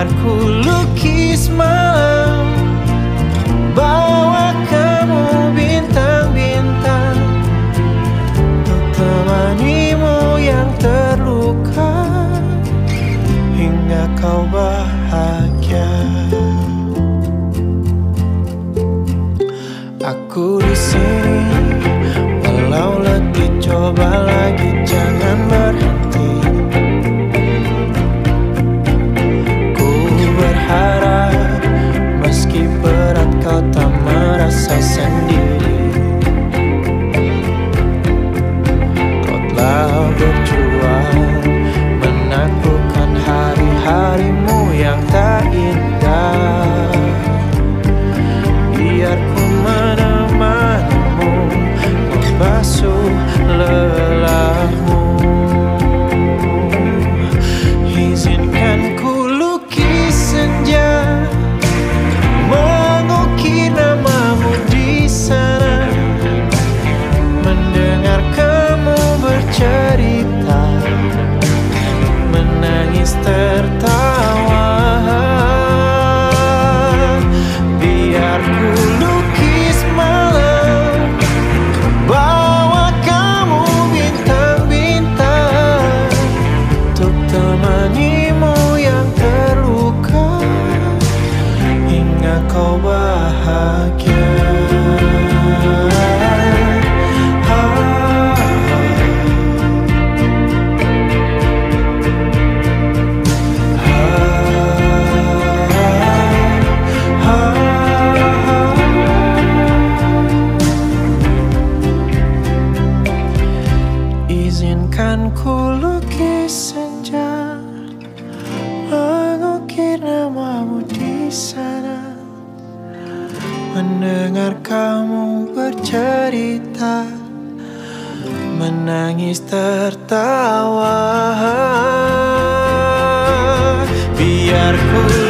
Biar ku lukis Bawa kamu bintang-bintang. Untuk temanimu yang terluka Hingga kau bahagia. Aku di sini Walau letih coba lagi jangan Mendengar kamu bercerita Menangis tertawa. Biar ku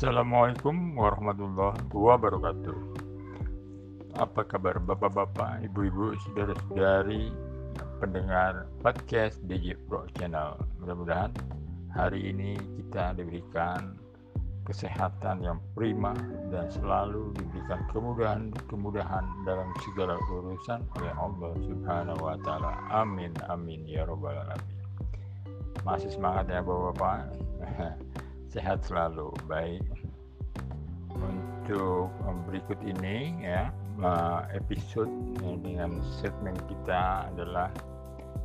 Assalamualaikum warahmatullahi wabarakatuh. Apa kabar bapak-bapak, ibu-ibu, saudara-saudari pendengar podcast DJ Pro Channel? Mudah-mudahan hari ini kita diberikan kesehatan yang prima dan selalu diberikan kemudahan-kemudahan dalam segala urusan oleh Allah Subhanahu wa taala. Amin amin ya rabbal alamin. masih semangat ya bapak-bapak sehat selalu baik. Untuk berikut ini ya episode dengan segmen kita adalah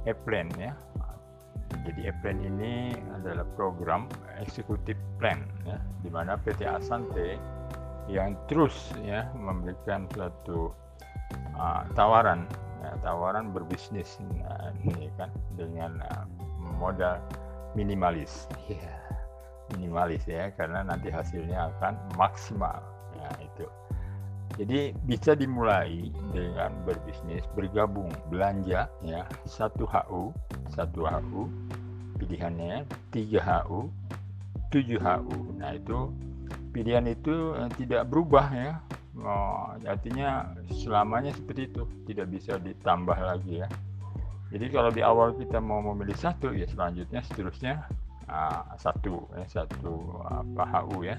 e-plan ya. Jadi e-plan ini adalah program eksekutif plan ya di mana PT Asante yang terus ya memberikan suatu uh, tawaran ya, tawaran berbisnis nah, ini kan dengan uh, modal minimalis. Ya minimalis ya karena nanti hasilnya akan maksimal. Ya itu. Jadi bisa dimulai dengan berbisnis bergabung belanja ya. Satu HU satu HU pilihannya 3 HU 7 HU nah itu pilihan itu eh, tidak berubah ya. Oh, artinya selamanya seperti itu tidak bisa ditambah lagi ya. Jadi kalau di awal kita mau memilih satu ya selanjutnya seterusnya uh, satu ya satu apa HU ya.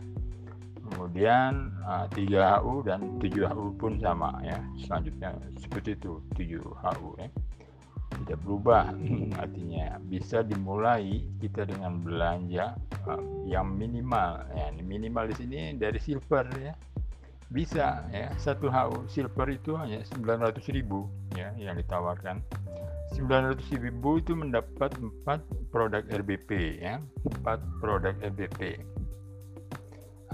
Kemudian uh, 3 HU dan 7 HU pun sama ya. Selanjutnya seperti itu 7 HU ya. Tidak berubah artinya. Bisa dimulai kita dengan belanja uh, yang minimal. Ya minimal di sini dari silver ya. Bisa ya satu HU silver itu hanya 900 ribu ya yang ditawarkan 900 ribu itu mendapat 4 produk RBP ya. 4 produk RBP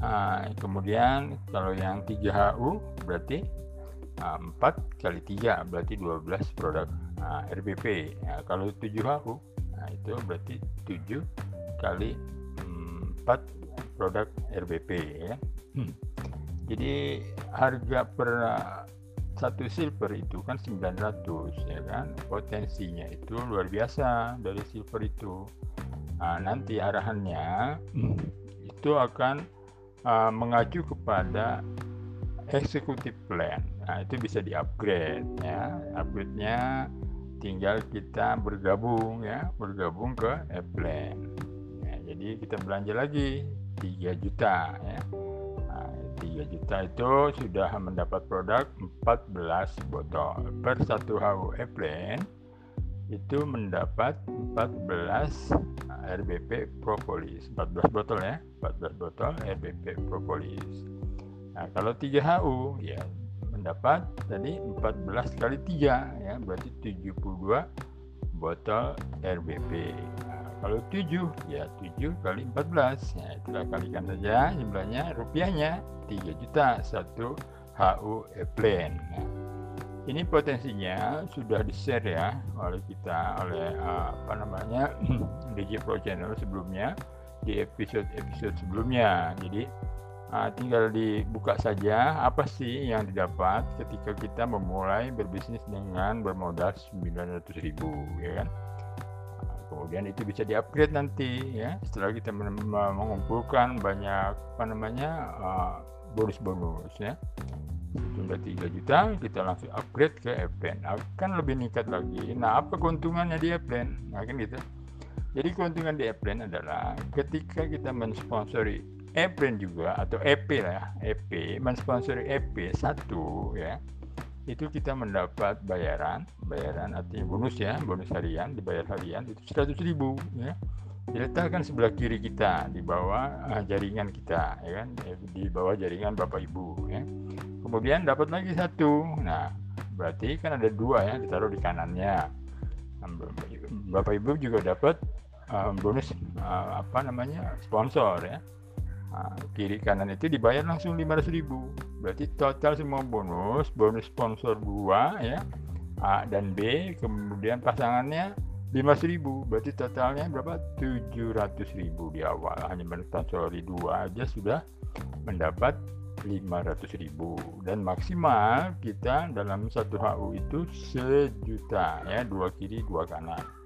nah, kemudian kalau yang 3 HU berarti nah, 4 kali 3 berarti 12 produk nah, RBP ya, kalau 7 HU nah, itu berarti 7 kali 4 produk RBP ya. Hmm. jadi harga per satu silver itu kan 900 ya kan? Potensinya itu luar biasa dari silver itu. Nah, nanti arahannya itu akan uh, mengacu kepada executive plan. Nah itu bisa di upgrade ya. Upgrade nya tinggal kita bergabung ya. Bergabung ke e-plan ya, jadi kita belanja lagi 3 juta ya 3 juta itu sudah mendapat produk 14 botol. Per satu HU Eplen itu mendapat 14 RBP propolis 14 botol ya 14 botol RBP propolis nah kalau 3 HU ya mendapat tadi 14 kali 3 ya berarti 72 botol RBP nah, kalau 7 ya 7 kali 14 ya itulah kalikan saja jumlahnya rupiahnya 3 juta satu HU e-plan nah, ini potensinya sudah di share ya oleh kita oleh uh, apa namanya DJ Pro Channel sebelumnya di episode-episode sebelumnya. Jadi uh, tinggal dibuka saja apa sih yang didapat ketika kita memulai berbisnis dengan bermodal 900.000 ya kan kemudian itu bisa di-upgrade nanti ya. Setelah kita mengumpulkan banyak apa namanya uh, bonus-bonus ya. Jumlah 3 juta kita langsung upgrade ke Airplane akan lebih meningkat lagi. Nah apa keuntungannya di Airplane nah kan gitu. Jadi keuntungan di Airplane adalah ketika kita mensponsori Airplane juga atau EP lah EP mensponsori EP satu ya itu kita mendapat bayaran bayaran artinya bonus ya bonus harian dibayar harian itu 100 ribu ya. Diletakkan sebelah kiri kita di bawah uh, jaringan kita ya kan? Eh, di bawah jaringan bapak ibu ya. Kemudian dapat lagi satu. Nah berarti kan ada dua ya ditaruh di kanannya. Nah, bapak ibu juga dapat uh, bonus uh, apa namanya sponsor ya Kiri kanan itu dibayar langsung 500 ribu. Berarti total semua bonus bonus sponsor dua ya. A dan B kemudian pasangannya 500 ribu. Berarti totalnya berapa? 700 ribu di awal. Hanya mensponsori dua aja sudah mendapat 500 ribu. Dan maksimal kita dalam satu HU itu sejuta ya. Dua kiri dua kanan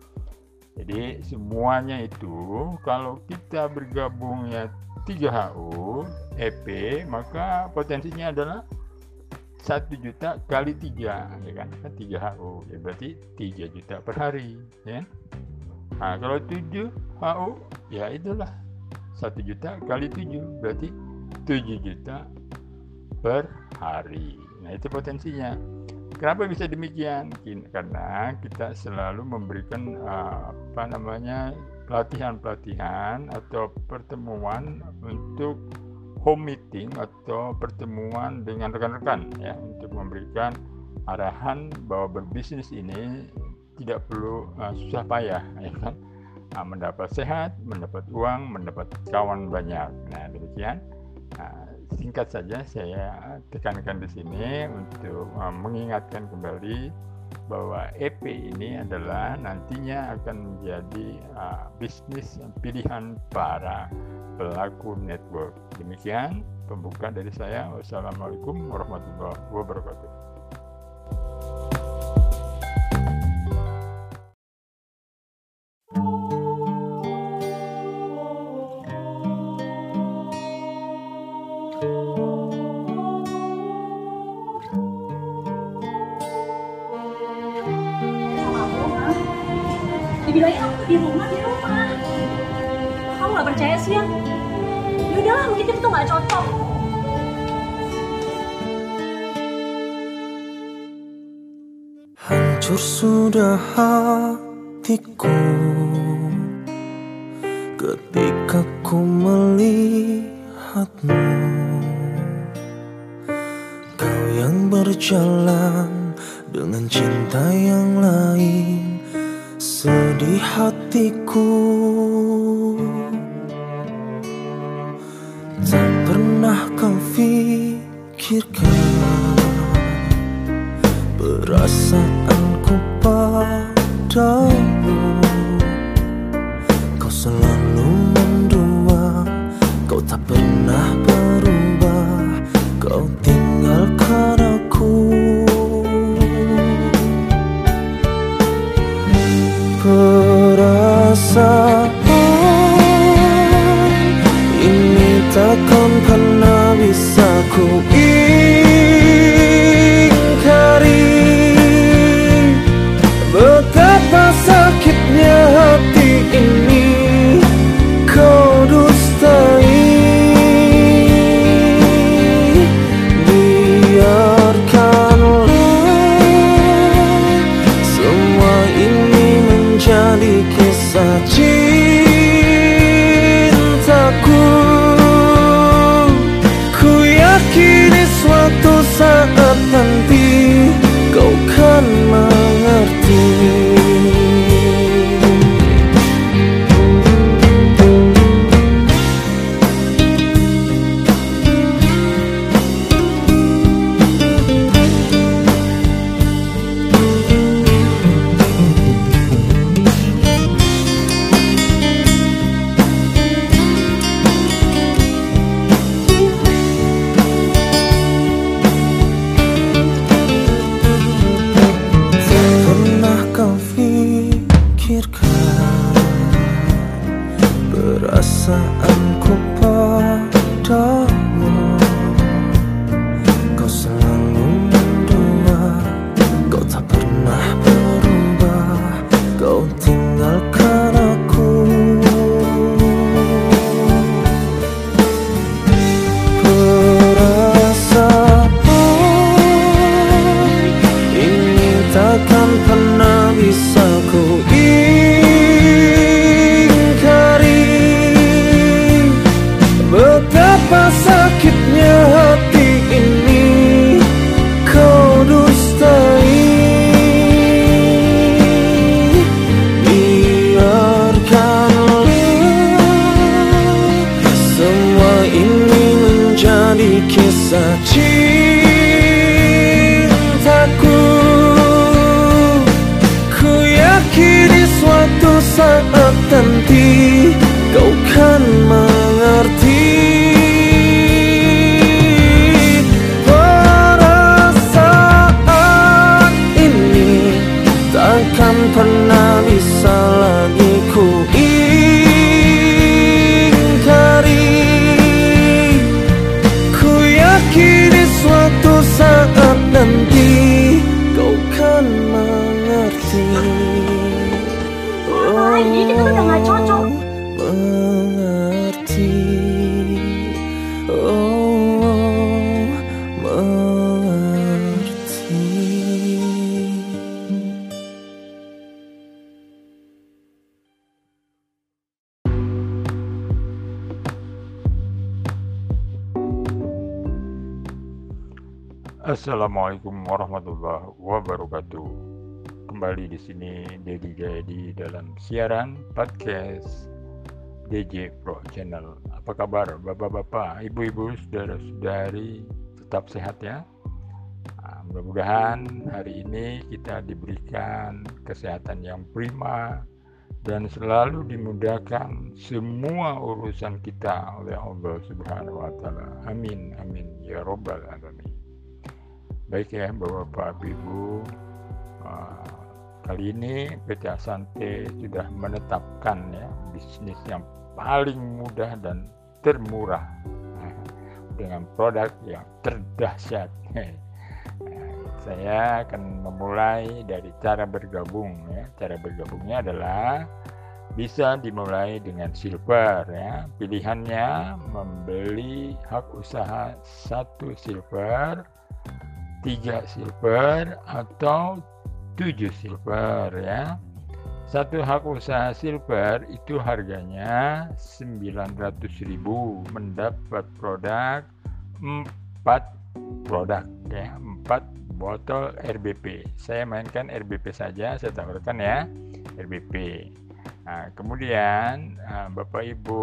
jadi semuanya itu kalau kita bergabungnya 3HU EP maka potensinya adalah 1 juta kali 3 ya kan? 3HU ya berarti 3 juta per hari ya nah kalau 7 HU ya itulah 1 juta kali 7 berarti 7 juta per hari. Nah itu potensinya kenapa bisa demikian? Karena kita selalu memberikan uh, apa namanya pelatihan-pelatihan atau pertemuan untuk home meeting atau pertemuan dengan rekan-rekan ya untuk memberikan arahan bahwa berbisnis ini tidak perlu uh, susah payah ya kan? Uh, mendapat sehat mendapat uang mendapat kawan banyak. Nah demikian. Uh, singkat saja saya tekankan di sini untuk uh, mengingatkan kembali bahwa EP ini adalah nantinya akan menjadi uh, bisnis pilihan para pelaku network. Demikian pembuka dari saya. Wassalamualaikum warahmatullahi wabarakatuh. Nggak percaya sih ya? Ya udahlah mungkin tuh nggak cocok. Hancur sudah hatiku. Ketika ku melihatmu Kau yang berjalan dengan cinta yang lain Sedih hatiku Kau tinggalkan suatu saat Assalamualaikum warahmatullahi wabarakatuh. Kembali di sini Dedi Jayadi dalam siaran podcast DJ Pro Channel. Apa kabar bapak-bapak, ibu-ibu, saudara-saudari? Tetap sehat ya. Nah, mudah-mudahan hari ini kita diberikan kesehatan yang prima dan selalu dimudahkan semua urusan kita oleh Allah Subhanahu wa taala. Amin amin ya robbal alamin baik ya Bapak Ibu uh, kali ini PT Asante sudah menetapkan ya bisnis yang paling mudah dan termurah nah, dengan produk yang terdahsyat. Nah, saya akan memulai dari cara bergabung ya. Cara bergabungnya adalah bisa dimulai dengan silver ya. Pilihannya membeli hak usaha satu silver 3 silver atau 7 silver ya. Satu hak usaha silver itu harganya 900.000 mendapat produk 4 produk ya, 4 botol RBP. Saya mainkan RBP saja, saya tawarkan ya. RBP. Nah, kemudian ah, Bapak Ibu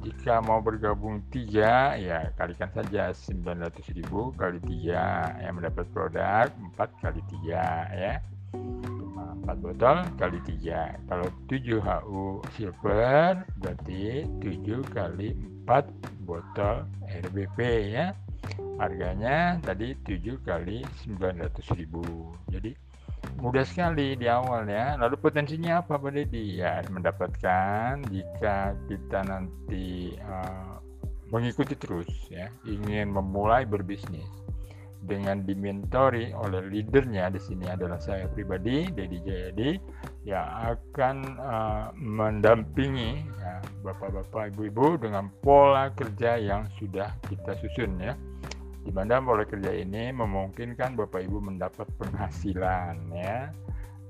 jika mau bergabung tiga ya kalikan saja 900.000 kali tiga yang mendapat produk 4 kali tiga ya. 4 botol kali tiga. Kalau 7 HU silver berarti 7 kali 4 botol RBP ya. Harganya tadi 7 kali 900.000 jadi mudah sekali di awal ya. Lalu potensinya apa Pak Deddy? Ya mendapatkan jika kita nanti uh, mengikuti terus ya, ingin memulai berbisnis dengan dimentori oleh leadernya di sini adalah saya pribadi Dedi Jayadi yang akan uh, mendampingi ya, bapak-bapak ibu-ibu dengan pola kerja yang sudah kita susun ya di mana pola kerja ini memungkinkan Bapak Ibu mendapat penghasilan ya.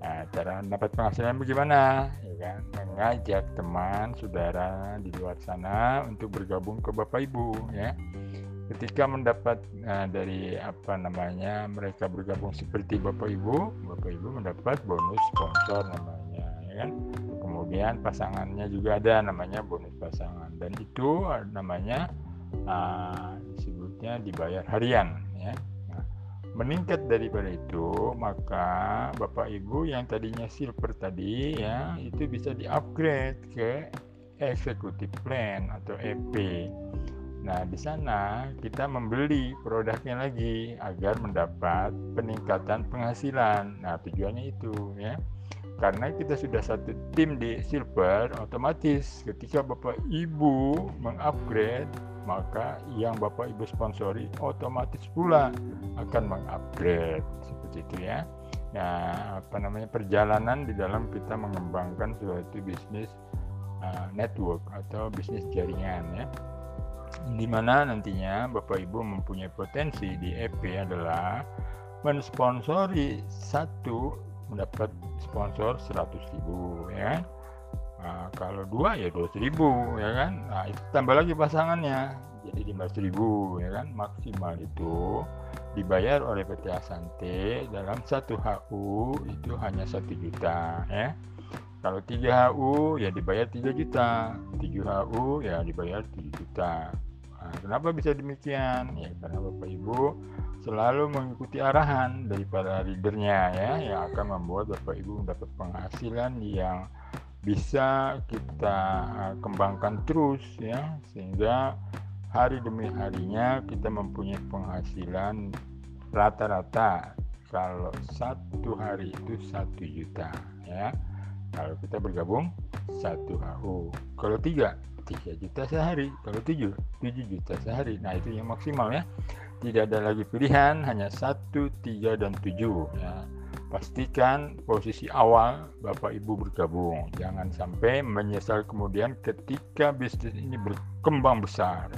Nah, cara mendapat penghasilan bagaimana? Ya kan? Mengajak teman, saudara di luar sana untuk bergabung ke Bapak Ibu ya. Ketika mendapat nah, dari apa namanya mereka bergabung seperti Bapak Ibu, Bapak Ibu mendapat bonus sponsor namanya ya kan. Kemudian pasangannya juga ada namanya bonus pasangan dan itu namanya uh, dibayar harian ya. Nah, meningkat daripada itu maka Bapak Ibu yang tadinya silver tadi ya itu bisa di-upgrade ke executive plan atau EP. Nah, di sana kita membeli produknya lagi agar mendapat peningkatan penghasilan. Nah, tujuannya itu ya. Karena kita sudah satu tim di silver, otomatis ketika Bapak Ibu mengupgrade maka yang Bapak Ibu sponsori otomatis pula akan mengupgrade seperti itu ya. Nah, apa namanya perjalanan di dalam kita mengembangkan suatu bisnis uh, network atau bisnis jaringan ya. Di mana nantinya Bapak Ibu mempunyai potensi di EP adalah mensponsori satu mendapat sponsor 100.000 ya Nah, kalau dua ya dua ribu ya kan. Nah itu tambah lagi pasangannya jadi lima ribu ya kan maksimal itu dibayar oleh PT Asante dalam satu HU itu hanya satu juta ya. Kalau 3 HU ya dibayar 3 juta, 7 HU ya dibayar 7 juta. Kenapa bisa demikian? Ya karena Bapak Ibu selalu mengikuti arahan daripada leadernya ya yang akan membuat Bapak Ibu mendapat penghasilan yang bisa kita eh, kembangkan terus ya. Sehingga hari demi harinya kita mempunyai penghasilan rata-rata. Kalau satu hari itu satu juta ya. Kalau kita bergabung satu HU kalau tiga tiga juta sehari kalau tujuh tujuh juta sehari nah itu yang maksimal ya tidak ada lagi pilihan hanya satu tiga dan tujuh ya pastikan posisi awal Bapak Ibu bergabung. Jangan sampai menyesal kemudian ketika bisnis ini berkembang besar.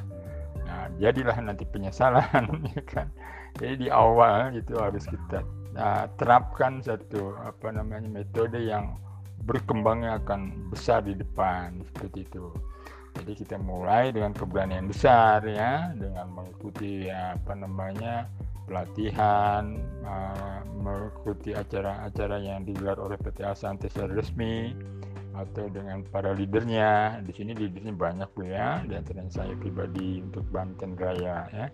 Nah, jadilah nanti penyesalan, ya kan? Jadi di awal itu harus kita nah, terapkan satu apa namanya metode yang berkembangnya akan besar di depan seperti itu. Jadi kita mulai dengan keberanian besar ya, dengan mengikuti apa namanya pelatihan, uh, mengikuti acara-acara yang digelar oleh PT Asante secara resmi atau dengan para leadernya. Di sini leadernya banyak bu ya, dan antaranya saya pribadi untuk Banten Raya ya.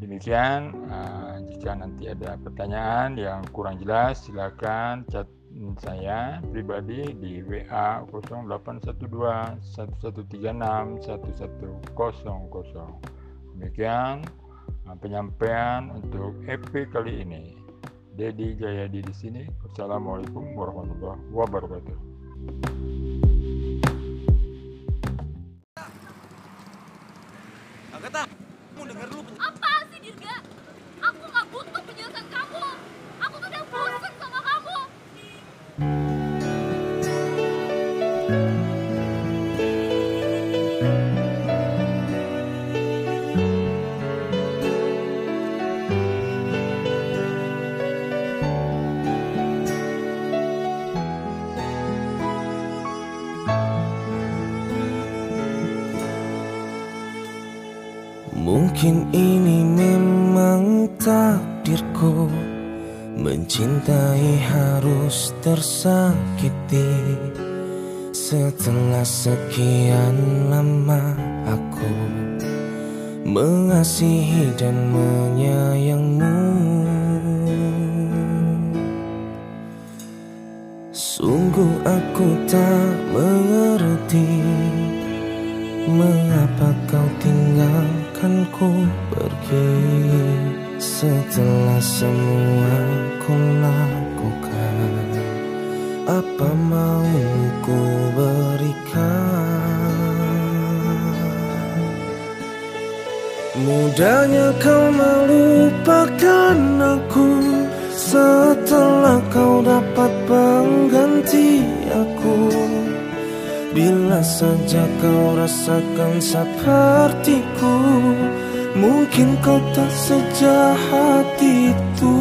Demikian, uh, jika nanti ada pertanyaan yang kurang jelas, silakan chat saya pribadi di WA 0812 1136 1100. Demikian uh, penyampaian untuk EP kali ini. Dedi Jayadi di sini. Wassalamualaikum warahmatullahi wabarakatuh. Mungkin ini memang takdirku. Mencintai harus tersakiti. Setelah sekian lama aku Mengasihi dan menyayangmu. Sungguh aku tak mengerti Mengapa kau tinggalkanku pergi Setelah semua ku lakukan. Apa mau ku berikan? Mudahnya kau melupakan aku. Setelah kau dapat pengganti Bila saja kau rasakan sepertiku Mungkin kau tak sejahat itu.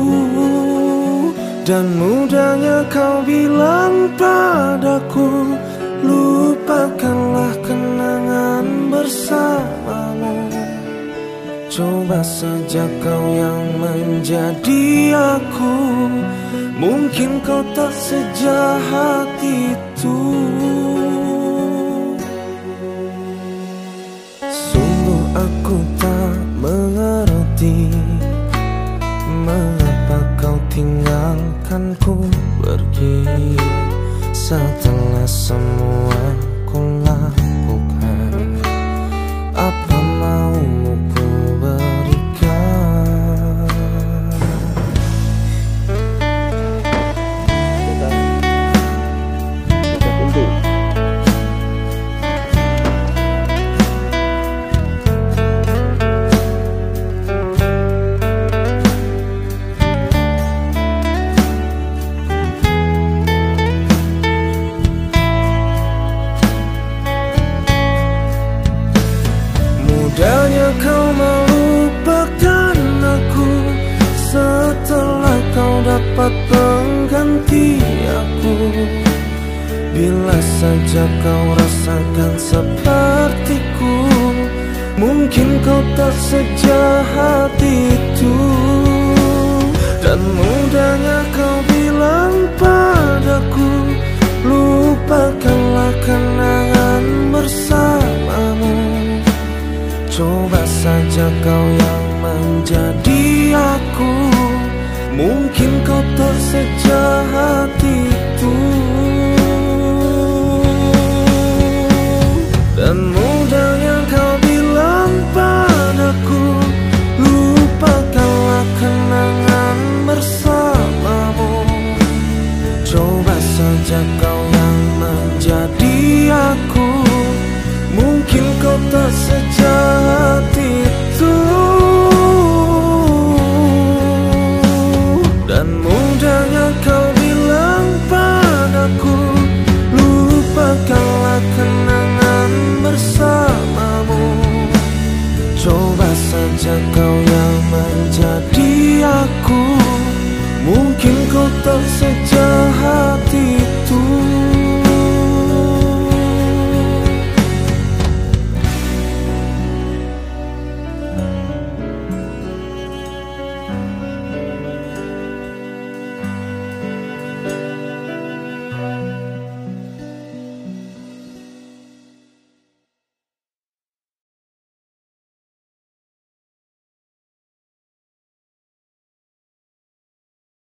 Dan mudahnya kau bilang padaku Lupakanlah kenangan bersamamu. Coba saja kau yang menjadi aku Mungkin kau tak sejahat itu tinggalkanku pergi Setelah semua Mungkin kau tak sejahat itu. Dan mudahnya kau bilang padaku Lupakanlah kenangan bersamamu. Coba saja kau yang menjadi aku. Mungkin kau tak sejahat